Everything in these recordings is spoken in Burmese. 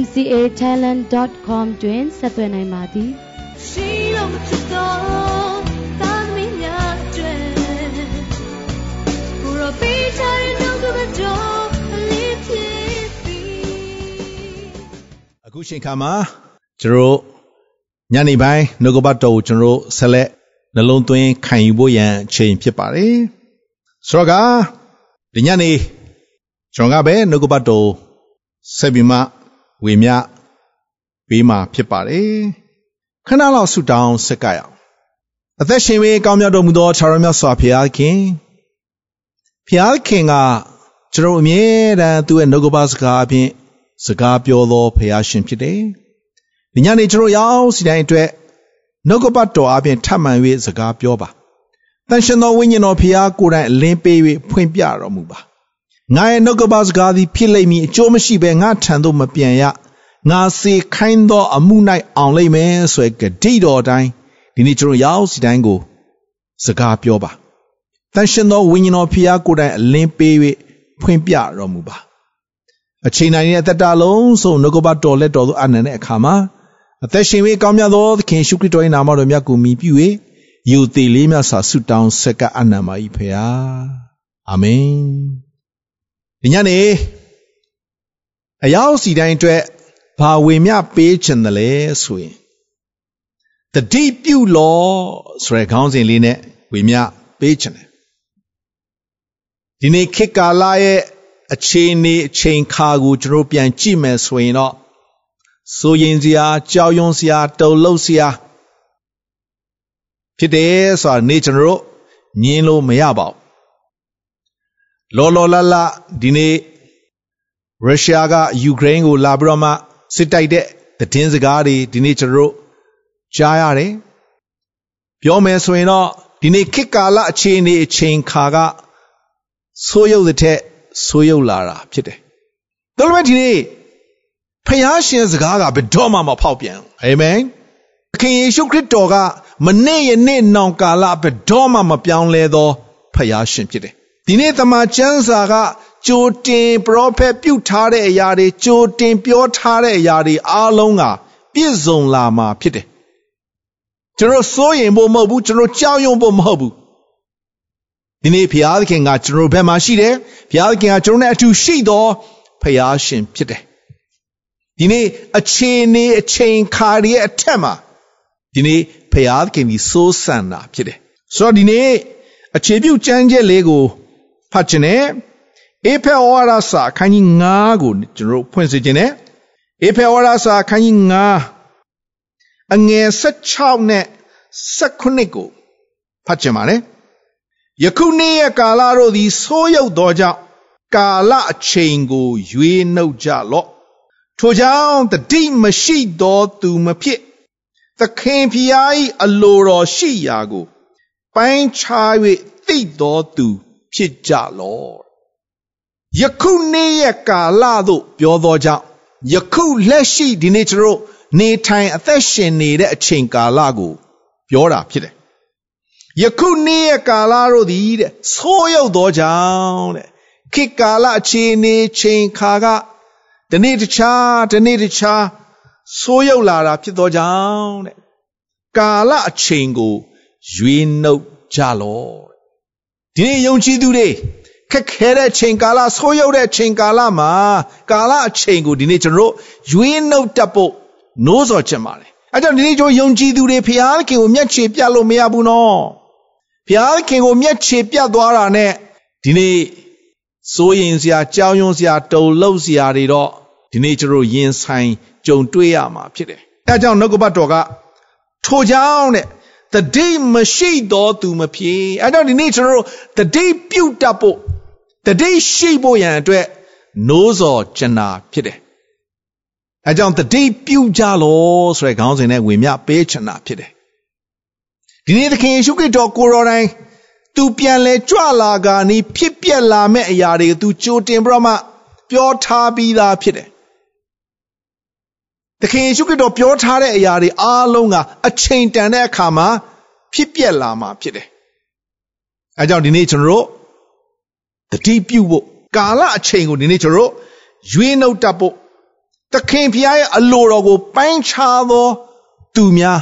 mcatalent.com တွင်ဆက်သွယ်နိုင်ပါသည်ရှိလို့မဖြစ်တော့သာသမီများအတွက်ကိုရောပေးချင်တော့ကတော့အလေးဖြစ်ပြီအခုချိန်ခါမှာကျွန်တော်ညနေပိုင်းနှုတ်ကပတ်တော်ကိုကျွန်တော်ဆက်လက်နှလုံးသွင်းခံယူဖို့ရန်အချိန်ဖြစ်ပါတယ်ဆိုတော့ကဒီညနေကျွန်တော်ကပဲနှုတ်ကပတ်တော်ဆက်ပြီးမှ ဝေမျှပေးမှာဖြစ်ပါတယ်ခဏလောက်ဆုတောင်းဆက်ကရအောင်အသက်ရှင်ပြီးကောင်းမြတ်တော်မူသောခြာရမြတ်စွာဘုရားခင်ဘုရားခင်ကကျွန်တော်အမြဲတမ်းသူ့ရဲ့နှုတ်ကပတ်စကားအပြင်စကားပြောသောဘုရားရှင်ဖြစ်တယ်ဒီညနေကျွန်တော်ရောက်စီတိုင်းအတွက်နှုတ်ကပတ်တော်အပြင်ထပ်မံ၍စကားပြောပါတန်ရှင်သောဝိညာဉ်တော်ဘုရားကိုယ်တိုင်အလင်းပေး၍ဖွင့်ပြတော်မူပါ ငါရဲ့နှုတ်ကပစကားသည်ဖြစ်လိမ့်မည်အကျိုးမရှိဘဲငါထံသို့မပြန်ရငါစေခိုင်းသောအမှု၌အောင်လိမ့်မယ်ဆိုတဲ့ဂတိတော်တိုင်းဒီနေ့ကျွန်တော်ရောက်စီတိုင်းကိုစကားပြောပါတန်ရှင်သောဝိညာဉ်တော်ဖျားကိုယ်တိုင်အလင်းပေး၍ဖွင့်ပြတော်မူပါအချိန်တိုင်းရဲ့အသက်တာလုံးစုံနှုတ်ကပတော်လက်တော်သို့အနံတဲ့အခါမှာအသက်ရှင်၍ကောင်းမြတ်သောသခင်ရှုခရစ်တော်၏နာမတော်မြတ်ကိုမြည်ပြု၍ယူသေးလေးမြတ်စွာဆုတောင်းဆက်ကအနံပါ၏ဖျားအာမင် ဒီညနေအရောက်စီတိုင်းအတွက်ဘာဝေမျှပေးခြင်းတလဲဆိုရင်တတိပြုလောဆိုတဲ့ခေါင်းစဉ်လေးနဲ့ဝေမျှပေးခြင်းတယ်ဒီနေ့ခေတ်ကာလရဲ့အခြေအနေအချိန်ခါကိုကျွန်တော်ပြန်ကြည့်မယ်ဆိုရင်တော့စိုးရင်စရာကြောက်ရွံ့စရာတုန်လှုပ်စရာဖြစ်တယ်ဆိုတာနေ့ကျွန်တော်ညင်းလို့မရပါဘူး လောလောလတ်လတ်ဒီနေ့ရုရှားကယူကရိန်းကိုလာပြီးတော့မှစစ်တိုက်တဲ့သတင်းစကားတွေဒီနေ့ကျွန်တော်တို့ကြားရတယ်ပြောမယ်ဆိုရင်တော့ဒီနေ့ခေတ်ကာလအခြေအနေအချိန်ခါကဆိုးရုပ်တဲ့ထက်ဆိုးရုပ်လာတာဖြစ်တယ်။ဒါလိုပဲဒီနေ့ဖျားရှင်စကားကဘယ်တော့မှမဖောက်ပြန်အာမင်။ခင်ယေရှုခရစ်တော်ကမနေ့ယနေ့နောင်ကာလဘယ်တော့မှမပြောင်းလဲသောဖျားရှင်ဖြစ်တယ် ဒီနေ့တမန်ကျမ်းစာကကြိုတင်ပရောဖက်ပြုထားတဲ့အရာတွေကြိုတင်ပြောထားတဲ့အရာတွေအားလုံးကပြည့်စုံလာမှာဖြစ်တယ်ကျွန်တော်စိုးရင်ဖို့မဟုတ်ဘူးကျွန်တော်ကြောက်ရွံ့ဖို့မဟုတ်ဘူးဒီနေ့ဘုရားသခင်ကကျွန်တော်ဘက်မှာရှိတယ်ဘုရားသခင်ကကျွန်တော်နဲ့အတူရှိတော်ဘုရားရှင်ဖြစ်တယ်ဒီနေ့အခြေအနေအချိန်ခါရဲ့အထက်မှာဒီနေ့ဘုရားသခင်ကြီးစိုးစံတာဖြစ်တယ်ဆိုတော့ဒီနေ့အခြေပြုကျမ်းချက်လေးကို ဖတ်ခြင်းနဲ့အေဖဲဩဝါဒစာအခန်းကြီး9ကိုကျွန်တော်ဖွင့်စေခြင်းနဲ့အေဖဲဩဝါဒစာအခန်းကြီး9အငယ်16နဲ့18ကိုဖတ်ခြင်းပါလေယခုနေ့ရဲ့ကာလတို့သည်ဆိုးရုပ်သောကြောင့်ကာလအချိန်ကိုရွေးနှုတ်ကြလော့ထိုကြောင့်တတိမရှိသောသူမဖြစ်သခင်ဖျား၏အလိုတော်ရှိရာကို ပိုင်းခြား၍သိတော်သူ ဖြစ်ကြလော့ယခုနေ့ရဲ့ကာလသို့ပြောသောကြောင့်ယခုလက်ရှိဒီနေ့ကျွန်တော်နေထိုင်အသက်ရှင်နေတဲ့အချိန်ကာလကို ပြောတာဖြစ်တယ်ယခုနေ့ရဲ့ကာလတို့သည်တဲ့ဆိုးရုပ်သောကြောင့်တဲ့ခေတ်ကာလအခြေအနေချိန်ခါကဒီနေ့တခြားဒီနေ့တခြားဆိုးရုပ်လာတာဖြစ်သောကြောင့်တဲ့ကာလအချိန်ကိုရွေးနှုတ်ကြလော့ ဒီနေ့ယုံကြည်သူတွေခက်ခဲတဲ့ချိန်ကာလဆိုးရုပ်တဲ့ချိန်ကာလမှာကာလအချိန်ကိုဒီနေ့ကျွန်တော်တို့ရွေးနှုတ်တတ်ဖို့နိုးစော်ချင်ပါတယ်အဲကြောင့်ဒီနေ့ကျွန်တော်ယုံကြည်သူတွေဖျားခင်ကိုမျက်ခြေပြတ်လို့မရဘူးနော်ဖျားခင်ကိုမျက်ခြေပြတ်သွားတာနဲ့ဒီနေ့စိုးရင်စရာကြောင်းရွံ့စရာတုန်လှုပ်စရာတွေတော့ဒီနေ့ကျွန်တော်ရင်ဆိုင်ကြုံတွေ့ရမှာဖြစ်တယ်အဲကြောင့်နှုတ်ကပတ်တော်ကထိုကြောင့်တဲ့ တတိမရှိသောသူမဖြစ်အဲကြောင့်ဒီနေ့ကျွန်တော်တို့တတိပြုတ်တတ်ဖို့တတိရှိဖို့ရန်အတွက်နိုးစော်ကျနာဖြစ်တယ်အဲကြောင့်တတိပြုကြလောဆိုတဲ့ခေါင်းစဉ်နဲ့ဝင်မြပေးချင်တာဖြစ်တယ်ဒီနေ့သခင်ယေရှုခရစ်တော်ကိုရောတိုင်းသူပြန်လဲကြွလာကနီးဖြစ်ပျက်လာမဲ့အရာတွေသူကြိုတင်ပြီးတော့မှပြောထားပြီးသားဖြစ်တယ် သခင်ယေရှုခရစ်တော်ပြောထားတဲ့အရာတွေအားလုံးကအချိန်တန်တဲ့အခါမှာဖြစ်ပျက်လာမှာဖြစ်တယ်အဲကြောင့်ဒီနေ့ကျွန်တော်တို့တတိပြုဖို့ကာလအချိန်ကိုဒီနေ့ကျွန်တော်တို့ရွေးနှုတ်တတ်ဖို့သခင်ဖျားရဲ့အလိုတော်ကိုပိုင်းခြားသောသူများ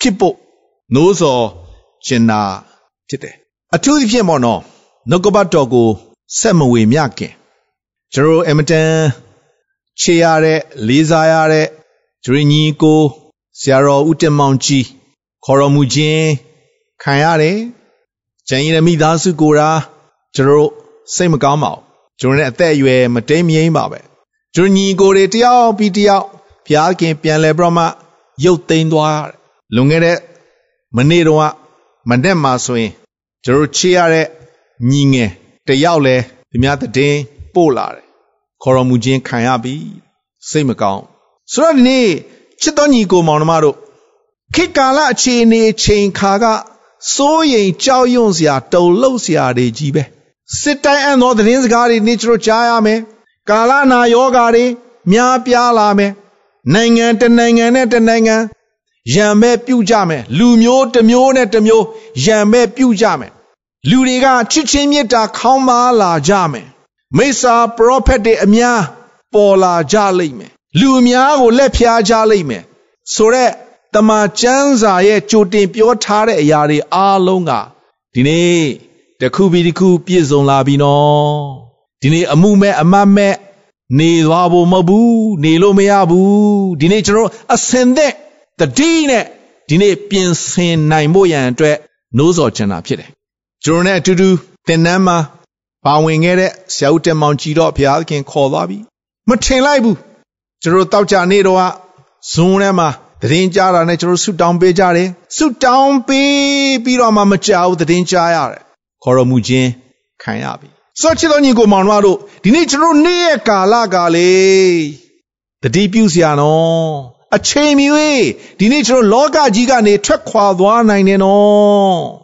ဖြစ်ဖို့နိုးစော်ကျင်နာဖြစ်တယ်အထူးသဖြင့်ပေါ့နော်နှုတ်ကပတ်တော်ကိုဆက်မဝေမျှခင်ကျွန်တော်အမတန် ချေရတဲ့လေးစားရတဲ့ဂျရင်းကြီးကိုဆရာတော်ဦးတင်မောင်ကြီးခေါ်တော်မူခြင်းခံရတယ်ကျန်ရည်မိသားစုကိုရာကျွန်တော်စိတ်မကောင်းပါဘူးကျွန်တော်နဲ့အသက်အရွယ်မတိမ်မယိမ်းပါပဲကျွန်တော်ညီကိုတွေတယောက်ပြီးတယောက်ဘုရားခင်ပြန်လဲပြီးတော့မှရုပ်သိမ်းသွားတယ်လွန်ခဲ့တဲ့မနေ့တော့မနေ့မှဆိုရင်ကျွန်တော်ချေရတဲ့ညီငယ်တယောက်လဲဒီများတည်ပို့လာတယ် ခေါ်တော်မူခြင်းခံရပြီစိတ်မကောင်းဆိုတော့ဒီနေ့ချစ်တော်ညီကိုမောင်နှမတို့ခေတ်ကာလအခြေအနေချိန်ခါကစိုးရိမ်ကြောက်ရွံ့စရာတုန်လှုပ်စရာတွေကြီးပဲစစ်တိုင်းအံ့သောသတင်းစကားတွေနေ့ကျွန်တော်ကြားရမယ်ကာလနာယောဂါတွေများပြားလာမယ်နိုင်ငံတနိုင်ငံနဲ့တနိုင်ငံရံမဲ့ပြုတ်ကြမယ်လူမျိုးတစ်မျိုးနဲ့တစ်မျိုးရံမဲ့ပြုတ်ကြမယ်လူတွေကချစ်ချင်းမြတ်တာခေါင်းမာလာကြမယ် မိစ္ဆာပရောဖက်တွေအများပေါ်လာကြလိမ့်မယ်လူအများကိုလက်ဖြားကြလိမ့်မယ်ဆိုတော့တမန်ကျမ်းစာရဲ့ကြိုတင်ပြောထားတဲ့အရာတွေအားလုံးကဒီနေ့တခုပြီးတခုပြည့်စုံလာပြီနော်ဒီနေ့အမှုမဲ့အမတ်မဲ့နေသွားဖို့မဟုတ်ဘူးနေလို့မရဘူးဒီနေ့ကျွန်တော်အစင်သက်တတိနဲ့ဒီနေ့ပြင်ဆင်နိုင်ဖို့ရန်အတွက်နိုးစော်ချင်တာဖြစ်တယ်ကျွန်တော်နဲ့အတူတူသင်တန်းမှာ ပါဝင်ခဲ့တဲ့ဆရာဦးတင်မောင်ကြည်တော့ဘုရားသခင်ခေါ်သွားပြီမထင်လိုက်ဘူးကျွန်တော်တောက်ကြနေတော့ဇွန်ထဲမှာသတင်းကြားတာနဲ့ကျွန်တော်ဆုတောင်းပေးကြတယ်ဆုတောင်းပေးပြီးတော့မှမကြောက်သတင်းကြားရတယ်ခေါ်တော်မူခြင်းခံရပြီဆိုချစ်တော်ညီကိုမောင်တို့ဒီနေ့ကျွန်တော်နေ့ရဲ့ကာလကလေတတိပြုစရာနော်အချိန်မီဒီနေ့ကျွန်တော်လောကကြီးကနေထွက်ခွာသွားနိုင်တယ်နော်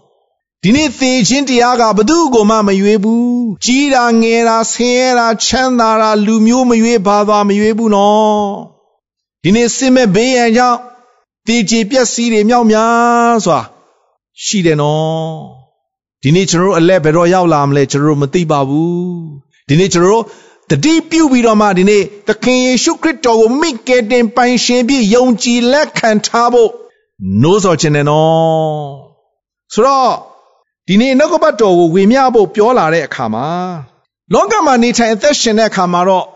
ဒီနေ့သေခြင်းတရားကဘသူ့ကိုမှမရွေးဘူးကြီးတာငယ်တာဆင်းရဲတာချမ်းသာတာလူမျိုးမရွေးဘာသာမရွေးဘူးနော်ဒီနေ့စစ်မဲ့ဘေးရန်ကြောင့်တည်ကြည်ပျက်စီးတွေမြောက်များစွာရှိတယ်နော်ဒီနေ့ကျွန်တော်တို့အလက်ဘယ်တော့ရောက်လာမလဲကျွန်တော်တို့မသိပါဘူးဒီနေ့ကျွန်တော်တို့တတိပြုပြီးတော့မှဒီနေ့သခင်ယေရှုခရစ်တော်ကိုမိကယ်တင်ပိုင်ရှင်ပြီးယုံကြည်လက်ခံထားဖို့နိုးစော်ခြင်းနဲ့နော်ဆိုတော့ ဒီနေ့နှုတ်ကပတ်တော်ကိုဝေမျှဖို့ပြောလာတဲ့အခါမှာလောကမှာနေထိုင်အသက်ရှင်တဲ့အခါမှာတော့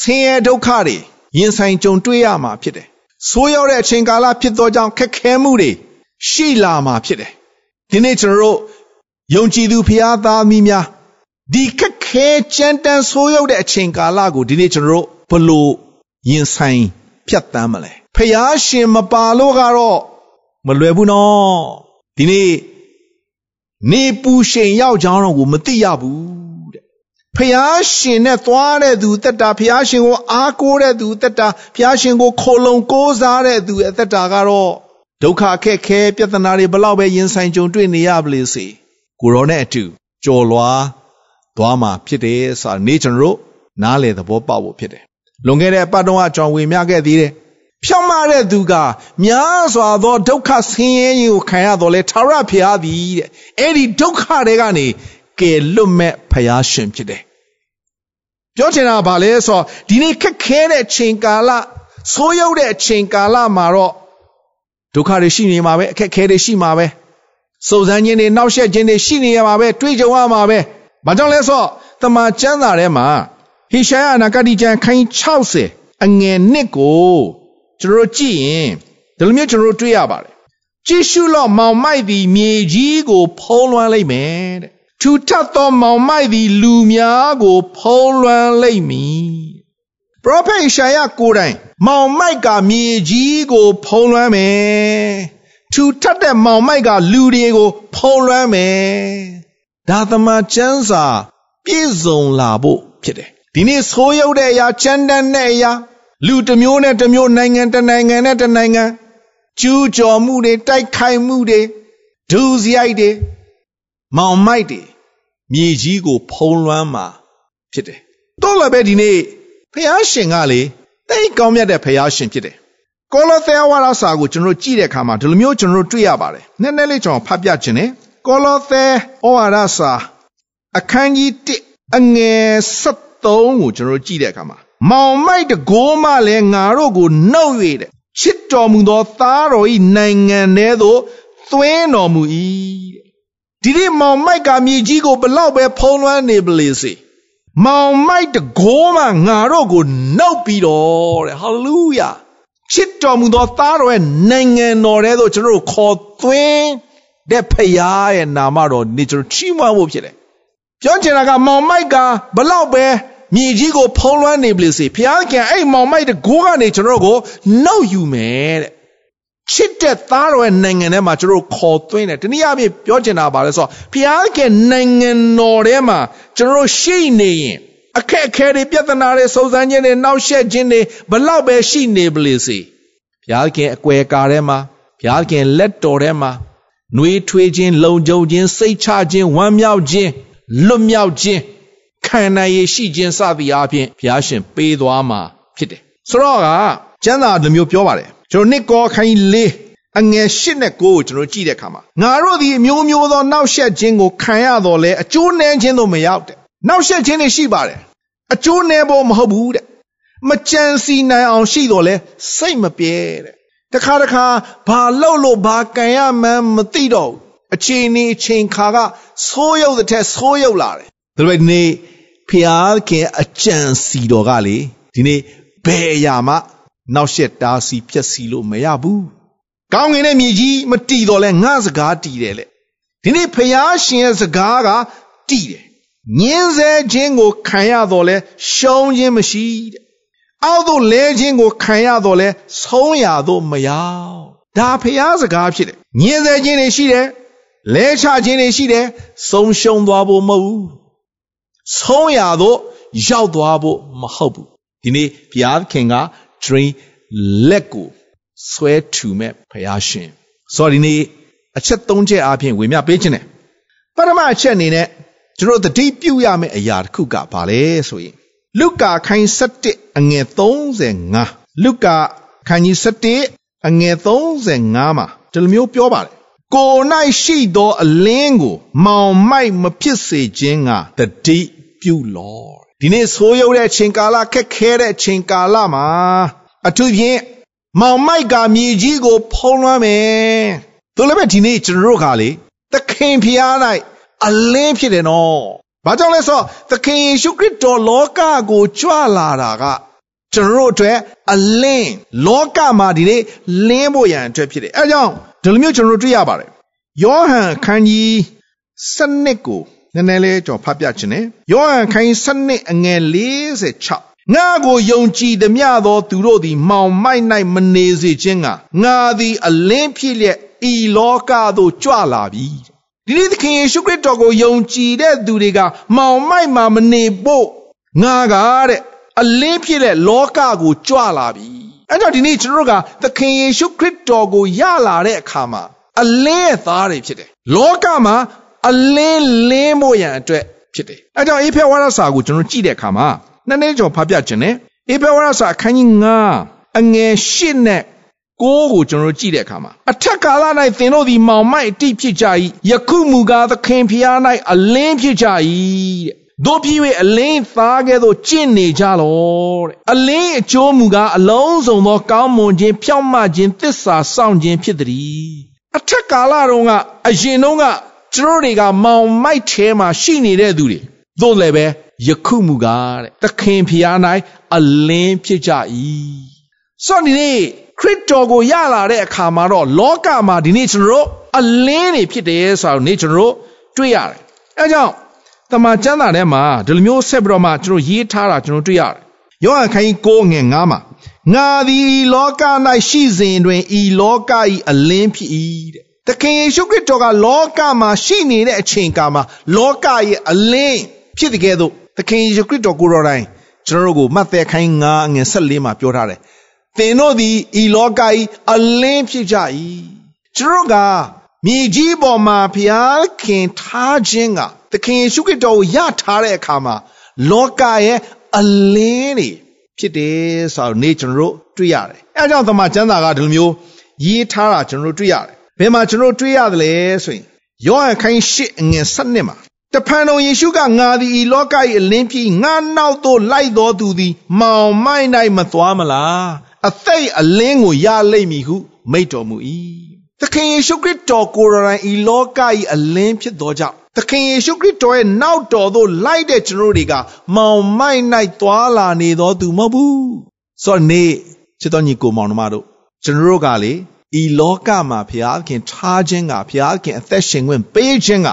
ဆင်းရဲဒုက္ခတွေရင်ဆိုင်ကြုံတွေ့ရမှာဖြစ်တယ်ဆိုးရောက်တဲ့အချိန်ကာလဖြစ်သောကြောင့်ခက်ခဲမှုတွေရှိလာမှာဖြစ်တယ်ဒီနေ့ကျွန်တော်တို့ယုံကြည်သူဖျားသားမိများဒီခက်ခဲကြမ်းတမ်းဆိုးရောက်တဲ့အချိန်ကာလကိုဒီနေ့ကျွန်တော်တို့ဘလို့ရင်ဆိုင်ဖြတ်တမ်းမလဲဖျားရှင်မပါလို့ကတော့မလွယ်ဘူးနော်ဒီနေ့ နေပူရှင်ရောက်ကြောင်းတော့ကိုမသိရဘူးတဲ့ဖျားရှင်နဲ့သွားတဲ့သူတက်တာဖျားရှင်ကိုအားကိုးတဲ့သူတက်တာဖျားရှင်ကိုခိုလုံကိုးစားတဲ့သူအသက်တာကတော့ဒုက္ခအခက်ခဲပြဿနာတွေဘလောက်ပဲရင်ဆိုင်ကြုံတွေ့နေရပါလေစေကိုရောနဲ့အတူကြော်လွားသွားမှာဖြစ်တယ်ဆိုတာနေကျွန်တော်တို့နားလေသဘောပေါက်ဖို့ဖြစ်တယ်လွန်ခဲ့တဲ့အပတ်တုန်းကကြောင်ဝေမျှခဲ့သေးတယ် ဖြောင့်မတဲ့သူကများစွာသောဒုက္ခဆင်းရဲခြင်းကိုခံရတော့လဲထာဝရဘုရားသည်တဲ့အဲ့ဒီဒုက္ခတွေကနေကယ်လွတ်မဲ့ဘုရားရှင်ဖြစ်တယ်ပြောချင်တာကဘာလဲဆိုတော့ဒီနေ့ခက်ခဲတဲ့ချိန်ကာလဆိုးရောက်တဲ့ချိန်ကာလမှာတော့ဒုက္ခတွေရှိနေမှာပဲအခက်ခဲတွေရှိမှာပဲစုံစမ်းခြင်းတွေနှောက်ယှက်ခြင်းတွေရှိနေရမှာပဲတွေးကြုံရမှာပဲဘာကြောင့်လဲဆိုတော့တမန်ကျမ်းစာထဲမှာဟေရှာယနာဂတိကျမ်းခိုင်း60အငယ်1ကို ကျွန်တော်ကြည့်ရင်ဒီလိုမျိုးကျွန်တော်တွေ့ရပါတယ်ကြည့်ရှုလော့မောင်မိုက်သည်မြေကြီးကိုဖုံးလွှမ်းလိုက်မယ်တဲ့ထူထပ်သောမောင်မိုက်သည်လူများကို ဖုံးလွှမ်းလိုက်မည်ပရောဖက်ရှာယကိုယ်တိုင်မောင်မိုက်ကမြေကြီးကို ဖုံးလွှမ်းမယ်ထူထပ်တဲ့မောင်မိုက်ကလူတွေကို ဖုံးလွှမ်းမယ်ဒါသမကျမ်းစာ ပြည့်စုံလာဖို့ဖြစ်တယ်ဒီနေ့ဆိုးရုပ်တဲ့အရာချမ်းတမ်းတဲ့အရာ လူတစ်မျိုးနဲ့တစ်မျိုးနိုင်ငံတစ်နိုင်ငံနဲ့တစ်နိုင်ငံကျူးကျော်မှုတွေတိုက်ခိုက်မှုတွေဒုစရိုက်တွေမောင်မိုက်တွေမြေကြီးကို ဖုံးလွှမ်းမှာဖြစ်တယ်တော့လည်းပဲဒီနေ့ဖះရှင်ကလေတိတ်ကောင်းမြတ်တဲ့ဖះရှင်ဖြစ်တယ်ကောလောသဲဝါဒစာကိုကျွန်တော်ကြည့်တဲ့အခါမှာဒီလိုမျိုးကျွန်တော်တွေ့ရပါတယ်နည်းနည်းလေးကျွန်တော်ဖတ်ပြခြင်းနဲ့ကောလောသဲဩဝါဒစာအခန်းကြီး1အငယ်73ကိုကျွန်တော်ကြည့်တဲ့အခါမှာ မောင်မိုက်တကိုးမှလည်းငါတို့ကိုနှုတ်၍တဲ့ချစ်တော်မူသောသားတော်ဤနိုင်ငံထဲသို့သွင်းတော်မူ၏တဲ့ဒီနေ့မောင်မိုက်ကမြေကြီးကိုဘလောက်ပဲဖုံးလွှမ်းနေပလေစေမောင်မိုက်တကိုးမှငါတို့ကိုနှုတ်ပြီးတော့တဲ့ဟာလေလုယာချစ်တော်မူသောသားတော်ရဲ့နိုင်ငံတော်ထဲသို့ကျွန်တော်တို့ခေါ်သွင်းတဲ့ဖခင်ရဲ့နာမတော်နေကျွန်တော်ချီးမွမ်းဖို့ဖြစ်တယ်ပြောချင်တာကမောင်မိုက်ကဘလောက်ပဲ မြေကြီးကိုဖုံးလွှမ်းနေပြီစေဘုရားခင်အဲ့မောင်မိုက်တကိုးကနေကျွန်တော်ကိုနှုတ်ယူမယ်တဲ့ချစ်တဲ့သားတော်ရဲ့နိုင်ငံထဲမှာကျွန်တော်ခေါ်သွင်းတယ်တနည်းအားဖြင့်ပြောချင်တာပါလဲဆိုတော့ဘုရားခင်နိုင်ငံတော်ထဲမှာကျွန်တော်ရှိနေရင်အခက်အခဲတွေပြဿနာတွေစုံစမ်းခြင်းတွေနှောက်ယှက်ခြင်းတွေဘလောက်ပဲရှိနေပလေစေဘုရားခင်အကွယ်ကာထဲမှာဘုရားခင်လက်တော်ထဲမှာနှွေးထွေးခြင်းလုံခြုံခြင်းစိတ်ချခြင်းဝမ်းမြောက်ခြင်းလွတ်မြောက်ခြင်း ခံနိုင်ရရှိခြင်းစသည်အားဖြင့်ဘုရားရှင်ပေးသွားမှာဖြစ်တယ်ဆိုတော့ကကျမ်းစာလိုမျိုးပြောပါတယ်ကျွန်တော်နှစ်ကောခိုင်းလေးအငယ်၈နဲ့၉ကိုကျွန်တော်ကြည့်တဲ့အခါမှာငါတို့ဒီအမျိုးမျိုးသောနောက်ဆက်ခြင်းကိုခံရတော့လဲအကျိုးနည်းခြင်းတို့မရောက်တဲ့နောက်ဆက်ခြင်းတွေရှိပါတယ်အကျိုးနည်းဖို့မဟုတ်ဘူးတဲ့မကြံစီနိုင်အောင်ရှိတော့လဲစိတ်မပြဲတဲ့တခါတခါဘာလုပ်လို့ဘာကံရမှန်းမသိတော့ဘူးအချိန်နေအချိန်ခါကဆိုးရုပ်တဲ့ထက်ဆိုးရုပ်လာတယ်ဒါပေမဲ့ဒီနေ့ ဖျားခင်အကြံစီတော်ကလေဒီနေ့ဘယ်အရာမှနောက်ဆက်တားစီဖြက်စီလို့မရဘူးကောင်းငင်တဲ့မြေကြီးမတီတော့လဲငါစကားတီတယ်လေဒီနေ့ဖျားရှင်ရဲ့စကားကတီတယ်ညင်းဆဲခြင်းကိုခံရတော့လဲရှုံးခြင်းမရှိတဲ့အောက်သို့လဲခြင်းကိုခံရတော့လဲဆုံးရတော့မရောက်ဒါဖျားစကားဖြစ်တယ်ညင်းဆဲခြင်းတွေရှိတယ်လဲချခြင်းတွေရှိတယ်ဆုံးရှုံးသွားဖို့မဟုတ်ဘူး ဆုံးရတော့ရောက်သွားဖို့မဟုတ်ဘူးဒီနေ့ဘုရားခင်က train လက်ကိုဆွဲထူမဲ့ဘုရားရှင်ဆိုတော့ဒီနေ့အချက်၃ချက်အပြင်ဝေမျှပေးခြင်းတယ်ပထမအချက်အနေနဲ့ကျွန်တော်တတိပြုရမယ့်အရာတစ်ခုကဘာလဲဆိုရင်လုကာခိုင်း7အငယ်35လုကာခိုင်းကြီး7အငယ်35မှာဒီလိုမျိုးပြောပါတယ် ကို၌ရှိသောအလင်းကို မောင်မိုက်မဖြစ်စေခြင်းကတတိပြုလော့ဒီနေ့ဆိုးရုပ်တဲ့ချိန်ကာလခက်ခဲတဲ့ချိန်ကာလမှာအထူးဖြင့်မောင်မိုက်ကမြေကြီးကို ဖုံးလွှမ်းမယ်သူလည်းပဲဒီနေ့ကျွန်တော်တို့ကလေသခင်ဖျား၌အလင်းဖြစ်တယ်နော်ဘာကြောင့်လဲဆိုတော့သခင်ယေရှုခရစ်တော်လောကကိုကြွလာတာကကျွန်တော်တို့အတွက်အလင်းလောကမှာဒီနေ့လင်းဖို့ရန်အတွက်ဖြစ်တယ်အဲကြောင့် ဒီလိုမျိုးကျွန်တော်တို့တွေ့ရပါတယ်ယောဟန်ခန်းကြီး7ကိုနည်းနည်းလေးကျွန်တော်ဖတ်ပြခြင်းနဲ့ယောဟန်ခန်းကြီး7အငယ်46ငါကိုယုံကြည်သည်မြသောသူတို့သည်မှောင်မိုက်၌မနေစေခြင်းကငါသည်အလင်းဖြစ်လျက်ဤလောကသို့ကြွလာပြီဒီနေ့သခင်ယေရှုခရစ်တော်ကိုယုံကြည်တဲ့သူတွေကမှောင်မိုက်မှာမနေဖို့ငါကတဲ့အလင်းဖြစ်တဲ့လောကကိုကြွလာပြီ အဲကြောင့်ဒီနေ့ကျွန်တော်တို့ကသခင်ယေရှုခရစ်တော်ကိုရလာတဲ့အခါမှာအလင်းရဲ့သားတွေဖြစ်တယ်လောကမှာအလင်းလင်းဖို့ရန်အတွက်ဖြစ်တယ်အဲကြောင့်အေဖေဝါဒစာကိုကျွန်တော်ကြည့်တဲ့အခါမှာနှစ်နေ့ကျော်ဖတ်ပြခြင်းနဲ့အေဖေဝါဒစာအခန်းကြီး9အငယ်8နဲ့ကိုးကိုကျွန်တော်ကြည့်တဲ့အခါမှာအထက်ကာလ၌သင်တို့သည်မောင်မိုက်အတိဖြစ်ကြ၏ယခုမူကားသခင်ဖျား၌အလင်းဖြစ်ကြ၏တဲ့ တို့ဖြစ်၍အလင်းသားကဲ့သို့ကျင့်နေကြလောတဲ့အလင်းအကျိုးမူကားအလုံးစုံသော ကောင်းမွန်ခြင်းဖြောင့်မခြင်းသစ္စာစောင့်ခြင်းဖြစ်သည်အထက်ကာလတုန်းကအရင်တုန်းကကျွန်တော်တွေကမောင်မိုက်ထဲမှာရှိနေတဲ့သူတွေသို့လည်းပဲယခုမူကားတဲ့သခင်ဖျား၌အလင်းဖြစ်ကြ၏စောင့်နေခရစ်တော်ကိုရလာတဲ့အခါမှာတော့လောကမှာဒီနေ့ကျွန်တော်တို့အလင်းတွေဖြစ်တယ်ဆိုတော့နေ့ကျွန်တော်တို့တွေ့ရတယ်အဲကြောင့် တမန်ကျမ်းစာထဲမှာဒီလိုမျိုးဆက်ပြီးတော့မှကျွန်တော်ရေးထားတာကျွန်တော်တွေ့ရတယ်ယောဟန်ခန်းကြီး9ငယ်9မှာငါသည်ဤလောက၌ရှိစဉ်တွင်ဤလောက၏အလင်းဖြစ်၏တဲ့သခင်ယေရှုခရစ်တော်ကလောကမှာရှိနေတဲ့အချိန်ကာမှာလောကရဲ့အလင်းဖြစ်တဲ့ကဲ့သို့သခင်ယေရှုခရစ်တော်ကိုယ်တော်တိုင်ကျွန်တော်တို့ကိုမှတ်သက်ခိုင်း9အငယ်14မှာပြောထားတယ်သင်တို့သည်ဤလောကဤအလင်းဖြစ်ကြ၏ကျွန်တော်ကမြေကြီးပေါ်မှာဖျားခင်ထားခြင်းက သခင်ယေရှုခရစ်တော်ကိုယထားတဲ့အခါမှာလောကရဲ့အလင်းတွေဖြစ်တယ်ဆိုတော့နေ့ကျွန်တော်တို့တွေ့ရတယ်အဲအကြောင်းသမကျမ်းစာကဒီလိုမျိုးရေးထားတာကျွန်တော်တို့တွေ့ရတယ်ဘယ်မှာကျွန်တော်တို့တွေ့ရတယ်လဲဆိုရင်ယောဟန်ခိုင်းရှစ်အငယ်7နှစ်မှာတဖန်တော်ယေရှုကငါသည်ဤလောက၏အလင်းဖြစ်ငါနောက်သို့လိုက်တော်သူသည်မောင်မိုက်၌မသွားမလားအသိအလင်းကိုရလိမ့်မည်ဟု မိန့်တော်မူ၏သခင်ယေရှုခရစ်တော်ကိုယ်တိုင်ဤလောက၏အလင်းဖြစ်သောကြောင့် သခင်ယေရှုခရစ်တော်ရဲ့နောက်တော်သို့လိုက်တဲ့ကျွန်တော်တွေကမောင်မိုက်၌သွားလာနေတော်သူမဟုတ်ဘူးဆိုတော့နေချစ်တော်ညီကိုမောင်နှမတို့ကျွန်တော်တို့ကလေဤလောကမှာဘုရားခင်ထားခြင်းကဘုရားခင်အသက်ရှင်ခွင့်ပေးခြင်းက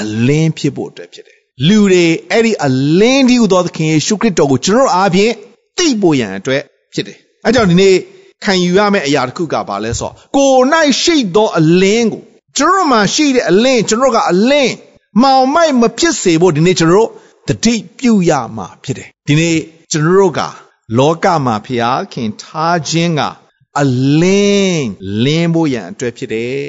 အလင်းဖြစ်ဖို့အတွက်ဖြစ်တယ်လူတွေအဲ့ဒီအလင်းဒီဟူသောသခင်ယေရှုခရစ်တော်ကိုကျွန်တော်အားဖြင့်သိဖို့ရန်အတွက်ဖြစ်တယ်အဲကြောင့်ဒီနေ့ခံယူရမယ့်အရာတစ်ခုကဘာလဲဆိုတော့ကိုယ်၌ရှိသောအလင်းကိုကျွန်တော်မှာရှိတဲ့အလင်းကျွန်တော်ကအလင်း မောင်မိုက်မဖြစ်စေဖို့ဒီနေ့ကျွန်တော်တတိပြုရမှာဖြစ်တယ်ဒီနေ့ကျွန်တော်တို့ကလောကမှာဖျားခင်ထားခြင်းကအလင်းလင်းဖို့ရန်အတွက်ဖြစ်တယ်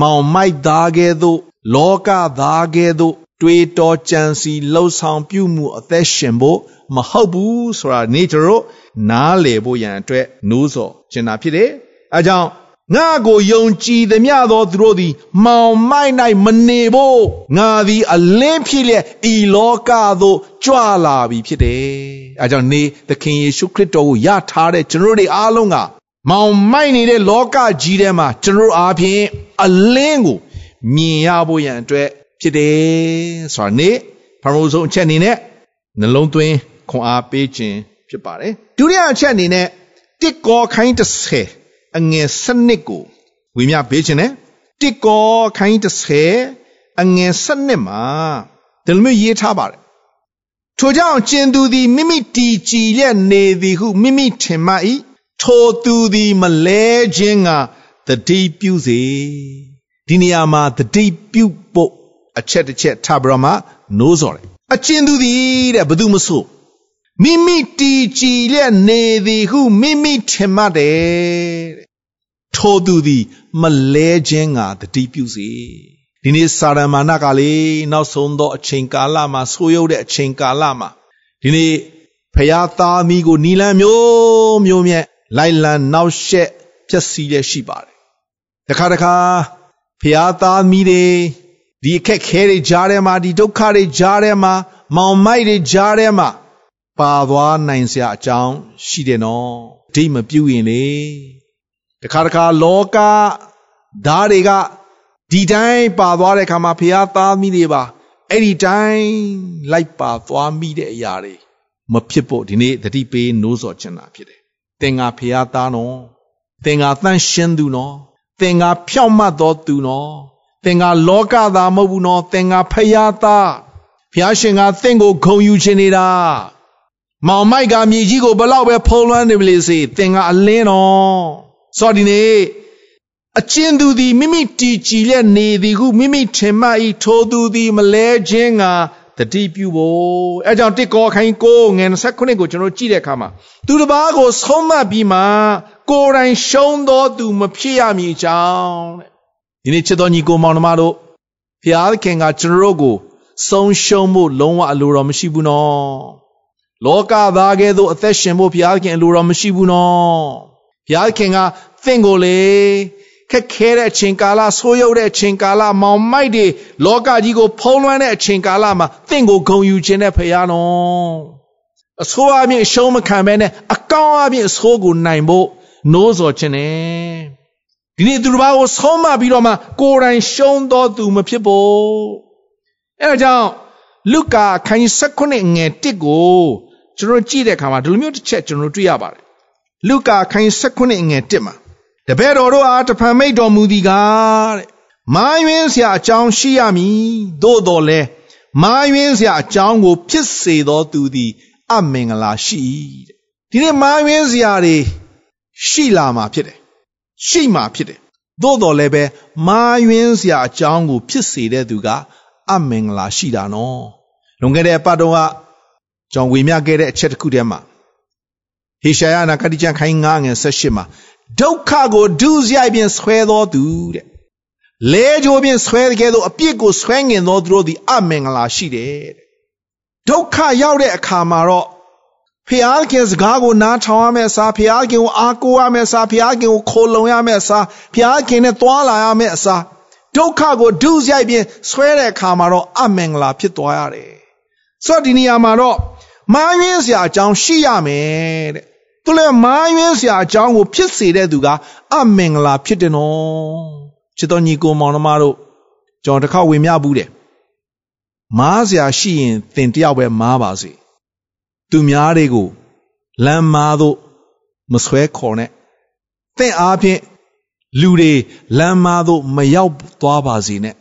မောင်မိုက်သားကဲ့သို့လောကသားကဲ့သို့တွေးတောကြံစီလှုပ်ဆောင်ပြုမှုအသက်ရှင်ဖို့မဟုတ်ဘူးဆိုတာနေကျွန်တော်နားလည်ဖို့ရန်အတွက်နိုးစော်ကျင်တာဖြစ်တယ်။အဲကြောင့် ငါကိုယုံကြည်သမျှသောသူတို့သည် မောင်မိုက်၌မနေဖို့ငါသည်အလင်းဖြစ်လျက်ဤလောကသို့ကြွလာပြီဖြစ်တယ်။အဲကြောင့်နေသခင်ယေရှုခရစ်တော်ကိုယထားတဲ့ကျွန်တော်တို့အားလုံးကမောင်မိုက်နေတဲ့လောကကြီးထဲမှာကျွန်တော်အားဖြင့်အလင်းကိုမြင်ရဖို့ရန်အတွက်ဖြစ်တယ်ဆိုတာနေ့ပထမဆုံးအချက်အနေနဲ့နှလုံးသွင်းခွန်အားပေးခြင်းဖြစ်ပါတယ်ဒုတိယအချက်အနေနဲ့တစ်ကောခိုင်း30 အငယ်စနစ်ကိုဝေမျှပေးခြင်းနဲ့တစ်ကောခိုင်း30အငယ်စနစ်မှာဒီလိုမျိုးရေးထားပါတယ်ထိုကြောင့်ကျင်သူသည်မိမိတည်ကြည်လျက်နေသည်ဟုမိမိထင်မှ၏ထိုသူသည်မလဲခြင်းကတတိပြုစေဒီနေရာမှာတတိပြုဖို့အချက်တစ်ချက်ထပ်ပြီးတော့မှနိုးစော်တယ်အကျဉ်သူသည်တဲ့ဘယ်သူမဆို မိမိတီကြည်လျက်နေသည်ဟုမိမိထင်မှတ်တယ်တဲ့ထိုသူသည် မလဲခြင်းကတတိပြုစေဒီနေ့စာရမဏကလေးနောက်ဆုံးသောအချိန်ကာလမှာဆိုးရုပ်တဲ့အချိန်ကာလမှာဒီနေ့ဖရာသားမိကိုနီလန်မျိုးမျိုးမြဲလိုက်လံနောက်ရှက်ဖြစ်စီရရှိပါတယ်တခါတခါဖျားသားမိတွေဒီအခက်ခဲတွေကြားထဲမှာဒီဒုက္ခတွေကြားထဲမှာမောင်မိုက်တွေကြားထဲမှာ ပါသွားနိုင်စရာအကြောင်းရှိတယ်နော်ဒိမပြုတ်ရင်လေတခါတခါလောကဓာတ်တွေကဒီတိုင်းပါသွားတဲ့ခါမှာဖျားသားမိတွေပါအဲ့ဒီတိုင်းလိုက်ပါသွားမိတဲ့အရာတွေမဖြစ်ဖို့ဒီနေ့တတိပေးနိုးစော်ချင်တာဖြစ်တယ်။သင်္ကာဖျားသားနော်သင်္ကာတန့်ရှင်းသူနော်သင်ကဖြောင့်မတ်သောသူနော်သင်ကလောကသားမဟုတ်ဘူးနော်သင်ကဖယားသားဘုရားရှင်ကသင်ကိုဂုံယူခြင်းနေတာ မောင်မိုက်ကမြေကြီးကိုဘလောက်ပဲဖုံးလွှမ်းနေပါစေသင်ကအလင်းတော်စောဒီနေ့အချင်းသူသည်မိမိတီကြည်လက်နေသည်ဟုမိမိထင်မှဤထိုသူသည်မလဲခြင်းကတတိပြုဖို့အဲကြောင့်တစ်ကောခိုင်းကိုငယ်29ကိုကျွန်တော်ကြည့်တဲ့အခါမှာသူတစ်ပါးကိုဆုံးမပြီးမှကိုယ်တိုင်ရှုံးသောသူမဖြစ်ရမည်ကြောင်းတဲ့ဒီနေ့ချစ်တော်ညီကိုမောင်နှမတို့ဘုရားခင်ကကျွန်တော်တို့ကိုဆုံးရှုံးဖို့လုံးဝအလိုတော်မရှိဘူးနော် လောကသားကဲ့သို့အသက်ရှင်ဖို့ဘုရားခင်အလိုတော်မရှိဘူးနော်ဘုရားခင်ကသင်ကိုလေခက်ခဲတဲ့အချိန်ကာလဆိုးရုပ်တဲ့အချိန်ကာလမောင်မိုက်တွေလောကကြီးကိုဖုံးလွှမ်းတဲ့အချိန်ကာလမှာသင်ကိုဂုံယူခြင်းတဲ့ဖရာနော်အဆိုးအပြင်ရှုံးမခံဘဲနဲ့အကောင်းအပြင်အဆိုးကိုနိုင်ဖို့နိုးစော်ခြင်းနဲ့ဒီနေ့သူတစ်ပါးကိုဆုံးမပြီးတော့မှကိုယ်တိုင်ရှုံးတော်သူမဖြစ်ဖို့အဲဒါကြောင့်လုကာခန်းကြီး16ငယ်1ကို ကျွန်တော်ကြည့်တဲ့အခါမှာဒီလိုမျိုးတစ်ချက်ကျွန်တော်တွေ့ရပါတယ်လုကာခန်းကြီး16ငယ်1မှာတပည့်တော်တို့အားတဖန်မိတ်တော်မူသည်ကားတဲ့မာယွင်းစရာအကြောင်းရှိရမည်သို့တော်လဲမာယွင်းစရာအကြောင်းကို ဖြစ်စေသောသူသည်အမင်္ဂလာရှိတဲ့ဒီနေ့မာယွင်းစရာတွေရှိလာမှာဖြစ်တယ်ရှိမှာဖြစ်တယ်သို့တော်လည်းပဲမာယွင်းစရာအကြောင်းကို ဖြစ်စေတဲ့သူကအမင်္ဂလာရှိတာနော်လွန်ခဲ့တဲ့အပတ်တုန်းက ကျွန်တော်ဝေမျှခဲ့တဲ့အချက်တစ်ခုတည်းမှာဟေရှာယနာဂတိကျမ်းခိုင်း9ငယ်18မှာဒုက္ခကိုဒုစရိုက်ဖြင့်ဆွဲတော်သူတဲ့လဲကြိုးဖြင့်ဆွဲတဲ့ကဲ့သို့အပြစ်ကိုဆွဲငင်တော်သူတို့သည်အမင်္ဂလာရှိတယ်တဲ့ဒုက္ခရောက်တဲ့အခါမှာတော့ဖျားခင်စကားကိုနားထောင်ရမယ့်အစားဖျားခင်ကိုအားကိုးရမယ့်အစားဖျားခင်ကိုခိုလုံရမယ့်အစားဖျားခင်နဲ့တွာလာရမယ့်အစားဒုက္ခကိုဒုစရိုက်ဖြင့်ဆွဲတဲ့အခါမှာတော့အမင်္ဂလာဖြစ်သွားရတယ်။ဆိုတော့ဒီနေရာမှာတော့ မာယွင်းစရာအကြောင်းရှိရမယ်တဲ့။သူလည်းမာယွင်းစရာအကြောင်းကိုဖြစ်စေတဲ့သူကအမင်္ဂလာဖြစ်တယ်နော်။ချစ်တော်ညီကိုမောင်နှမတို့ကျွန်တော်တစ်ခါဝေမျှဘူးတယ်။မားစရာရှိရင်သင်တယောက်ပဲမားပါစေ။သူများတွေကိုလမ်းမားတို့မဆွဲခေါ်နဲ့။သင်အားဖြင့်လူတွေလမ်းမားတို့မရောက်သွားပါစေနဲ့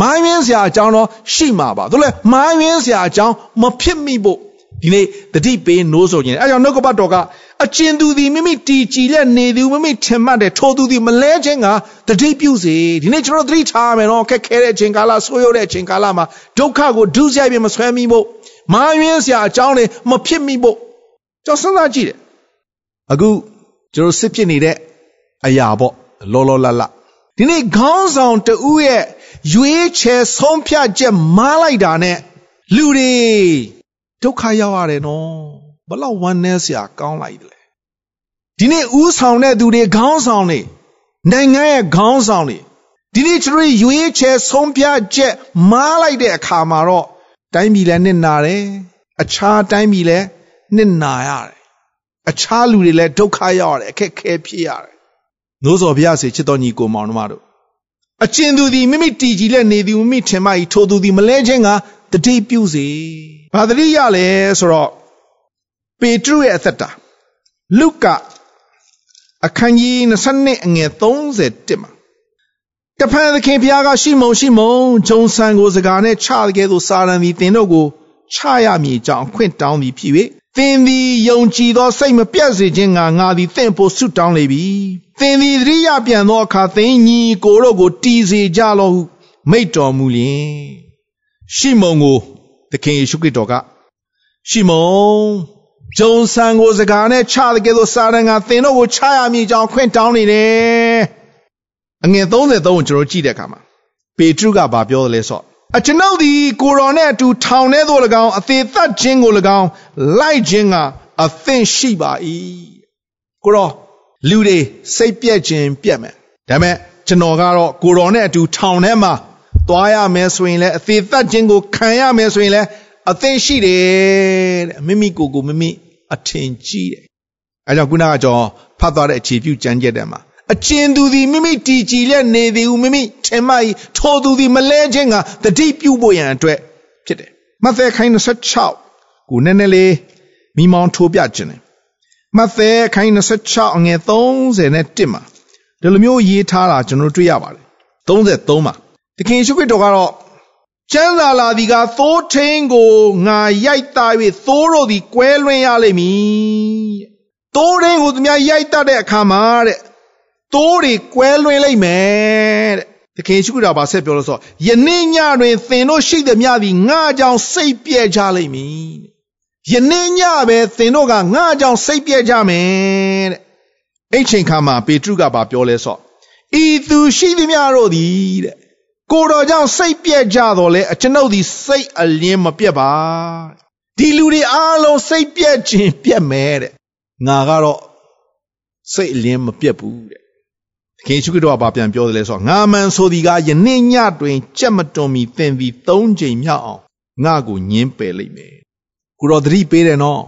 မိုင်းရင်းစရာအကြောင်းတော့ရှိမှာပါဒါလည်းမိုင်းရင်းစရာအကြောင်းမဖြစ်မိဖို့ ဒီနေ့တတိပေးနိုးဆိုခြင်းအဲကြောင့်နှုတ်ကပတ်တော်ကအကျဉ်သူသည်မိမိတီကြည်လက်နေသူမိမိထင်မှတ်တယ်ထိုသူသည်မလဲခြင်းကတတိပြုစေဒီနေ့ကျွန်တော်တတိထားမယ်နော်ခက်ခဲတဲ့အချိန်ကာလဆိုးရုံတဲ့အချိန်ကာလမှာဒုက္ခကိုဒုစရိုက်ပြမဆွဲမိဖို့မိုင်းရင်းစရာအကြောင်းတွေမဖြစ်မိဖို့ကျွန်တော်စဉ်းစားကြည့်တယ်အခုကျွန်တော်စစ်ဖြစ်နေတဲ့အရာပေါ့လောလောလတ်လတ်ဒီနေ့ခေါင်းဆောင်တဦးရဲ့ရွေးချယ်ဆုံးဖြတ်ချက်မားလိုက်တာနဲ့လူတွေ ဒုက္ခရောက်ရတယ်နော်ဘလောက်ဝမ်းနည်းစရာကောင်းလိုက်တယ်ဒီနေ့ဥဆောင်တဲ့သူတွေခေါင်းဆောင်တွေနိုင်ငံရဲ့ခေါင်းဆောင်တွေဒီနေ့ကျွန်တော်ရွေးချယ်ဆုံးဖြတ်ချက်မားလိုက်တဲ့အခါမှာတော့တိုင်းပြည်လည်းနစ်နာတယ်အခြားတိုင်းပြည်လည်းနစ်နာရတယ်အခြားလူတွေလည်းဒုက္ခရောက်ရတယ်အခက်ခဲဖြစ်ရတယ်နိုးစော်ဘုရားစေချစ်တော်ညီကိုမောင်တို့မတို့အကျဉ်သူသည်မိမိတည်ကြည်လက်နေသည်မိမိထင်မှ၏ထိုသူသည်မလဲခြင်းကတတိပြုစေ ဘာတတိရလဲဆိုတော့ပေတရုရဲ့အသက်တာလုကအခန်းကြီး22အငယ်31မှာတဖန်သခင်ဘုရားကရှိမုံရှိမုံဂျုံဆန်ကိုစကားနဲ့ချတဲ့ကဲသို့စာရန်သည်တင်တို့ကိုချရမည်ကြောင်းခွင့်တောင်းသည်ဖြစ်၍သင်သည်ယုံကြည်သောစိတ်မပြတ်စေခြင်းငါငါသည်သင်ဖို့ဆုတောင်းလေပြီသင်သည်သတိရပြန်သောအခါသင်ညီကိုတို့ကိုတီးစေကြလောဟုမိတ်တော်မူလျင်ရှိမုံကို သခင်ယေရှုခရစ်တော်ကရှိမုံဂျုံဆန်ကိုစကားနဲ့ချတဲ့ကဲ့သို့စာရန်ကသင်တို့ကိုချရမည်ကြောင်းခွင့်တောင်းနေတယ်အငယ်33ကိုကျွန်တော်ကြည့်တဲ့အခါမှာပေတရုကဘာပြောလဲဆိုတော့အကျွန်ုပ်သည်ကိုတော်နဲ့အတူထောင်ထဲသို့၎င်းအသေးသက်ခြင်းကို၎င်းလိုက်ခြင်းကအသင့်ရှိပါ၏ကိုတော်လူတွေစိတ်ပြက်ခြင်းပြက်မယ်ဒါပေမဲ့ကျွန်တော်ကတော့ကိုတော်နဲ့အတူထောင်ထဲမှာ သွားရမယ်ဆိုရင်လည်းအသေးသက်ခြင်းကိုခံရမယ်ဆိုရင်လည်းအသင့်ရှိတယ်တဲ့မိမိကိုယ်ကိုမိမိအထင်ကြီးတယ်အဲကြောင့်ခုနကကျွန်တော်ဖတ်သွားတဲ့အခြေပြုကြမ်းကြက်တဲ့မှာအကျဉ်သူသည်မိမိတည်ကြည်လက်နေသည်ဟုမိမိထင်မှ၏ထိုသူသည်မလဲခြင်းကတတိပြုဖို့ရန်အတွက်ဖြစ်တယ်။မဿဲခိုင်း26ကိုနည်းနည်းလေးမိမောင်းထိုးပြခြင်းတယ်။မဿဲခိုင်း26အငယ်30နဲ့1မှာဒီလိုမျိုးရေးထားတာကျွန်တော်တွေ့ရပါတယ်။33မှာ သခင်ရှုခရစ်တော်ကတော့ကျမ်းစာလာသည်ကသိုးထင်းကိုငါရိုက်သား၍သိုးတို့သည်ကွဲလွင်ရလိမ့်မည်။သိုးထင်းကိုသူများရိုက်တတ်တဲ့အခါမှာတဲ့တိုးတွေကွဲလွင်လိုက်မယ်တဲ့သခင်ရှိခိုးတာပါဆက်ပြောလို့ဆိုယနေ့ညတွင်သင်တို့ရှိသည်မြသည်ငါကြောင့်စိတ်ပြဲကြလိမ့်မည်ယနေ့ညပဲသင်တို့ကငါကြောင့်စိတ်ပြဲကြမယ်တဲ့အဲ့ချိန်ခါမှာပေတရုကပါပြောလဲဆိုဤသူရှိသည်မြတို့သည်တဲ့ ကိုတော်ကြောင့်စိတ်ပြက်ကြတော့လေအကျွန်ုပ်ဒီစိတ်အလင်းမပြက်ပါဒီလူတွေအားလုံးစိတ်ပြက်ခြင်းပြက်မယ်တဲ့ငါကတော့စိတ်အလင်းမပြက်ဘူးတဲ့ခင်ရှုကတော့ဘာပြန်ပြောတယ်လဲဆိုတော့ငါမှန်ဆိုဒီကယနေ့ညတွင်ကြက်မတွန်မီသင်သည်၃ချိန်မြောက်အောင်ငါကိုညင်းပယ်လိုက်မယ်ကိုတော်သတိပေးတယ်နော်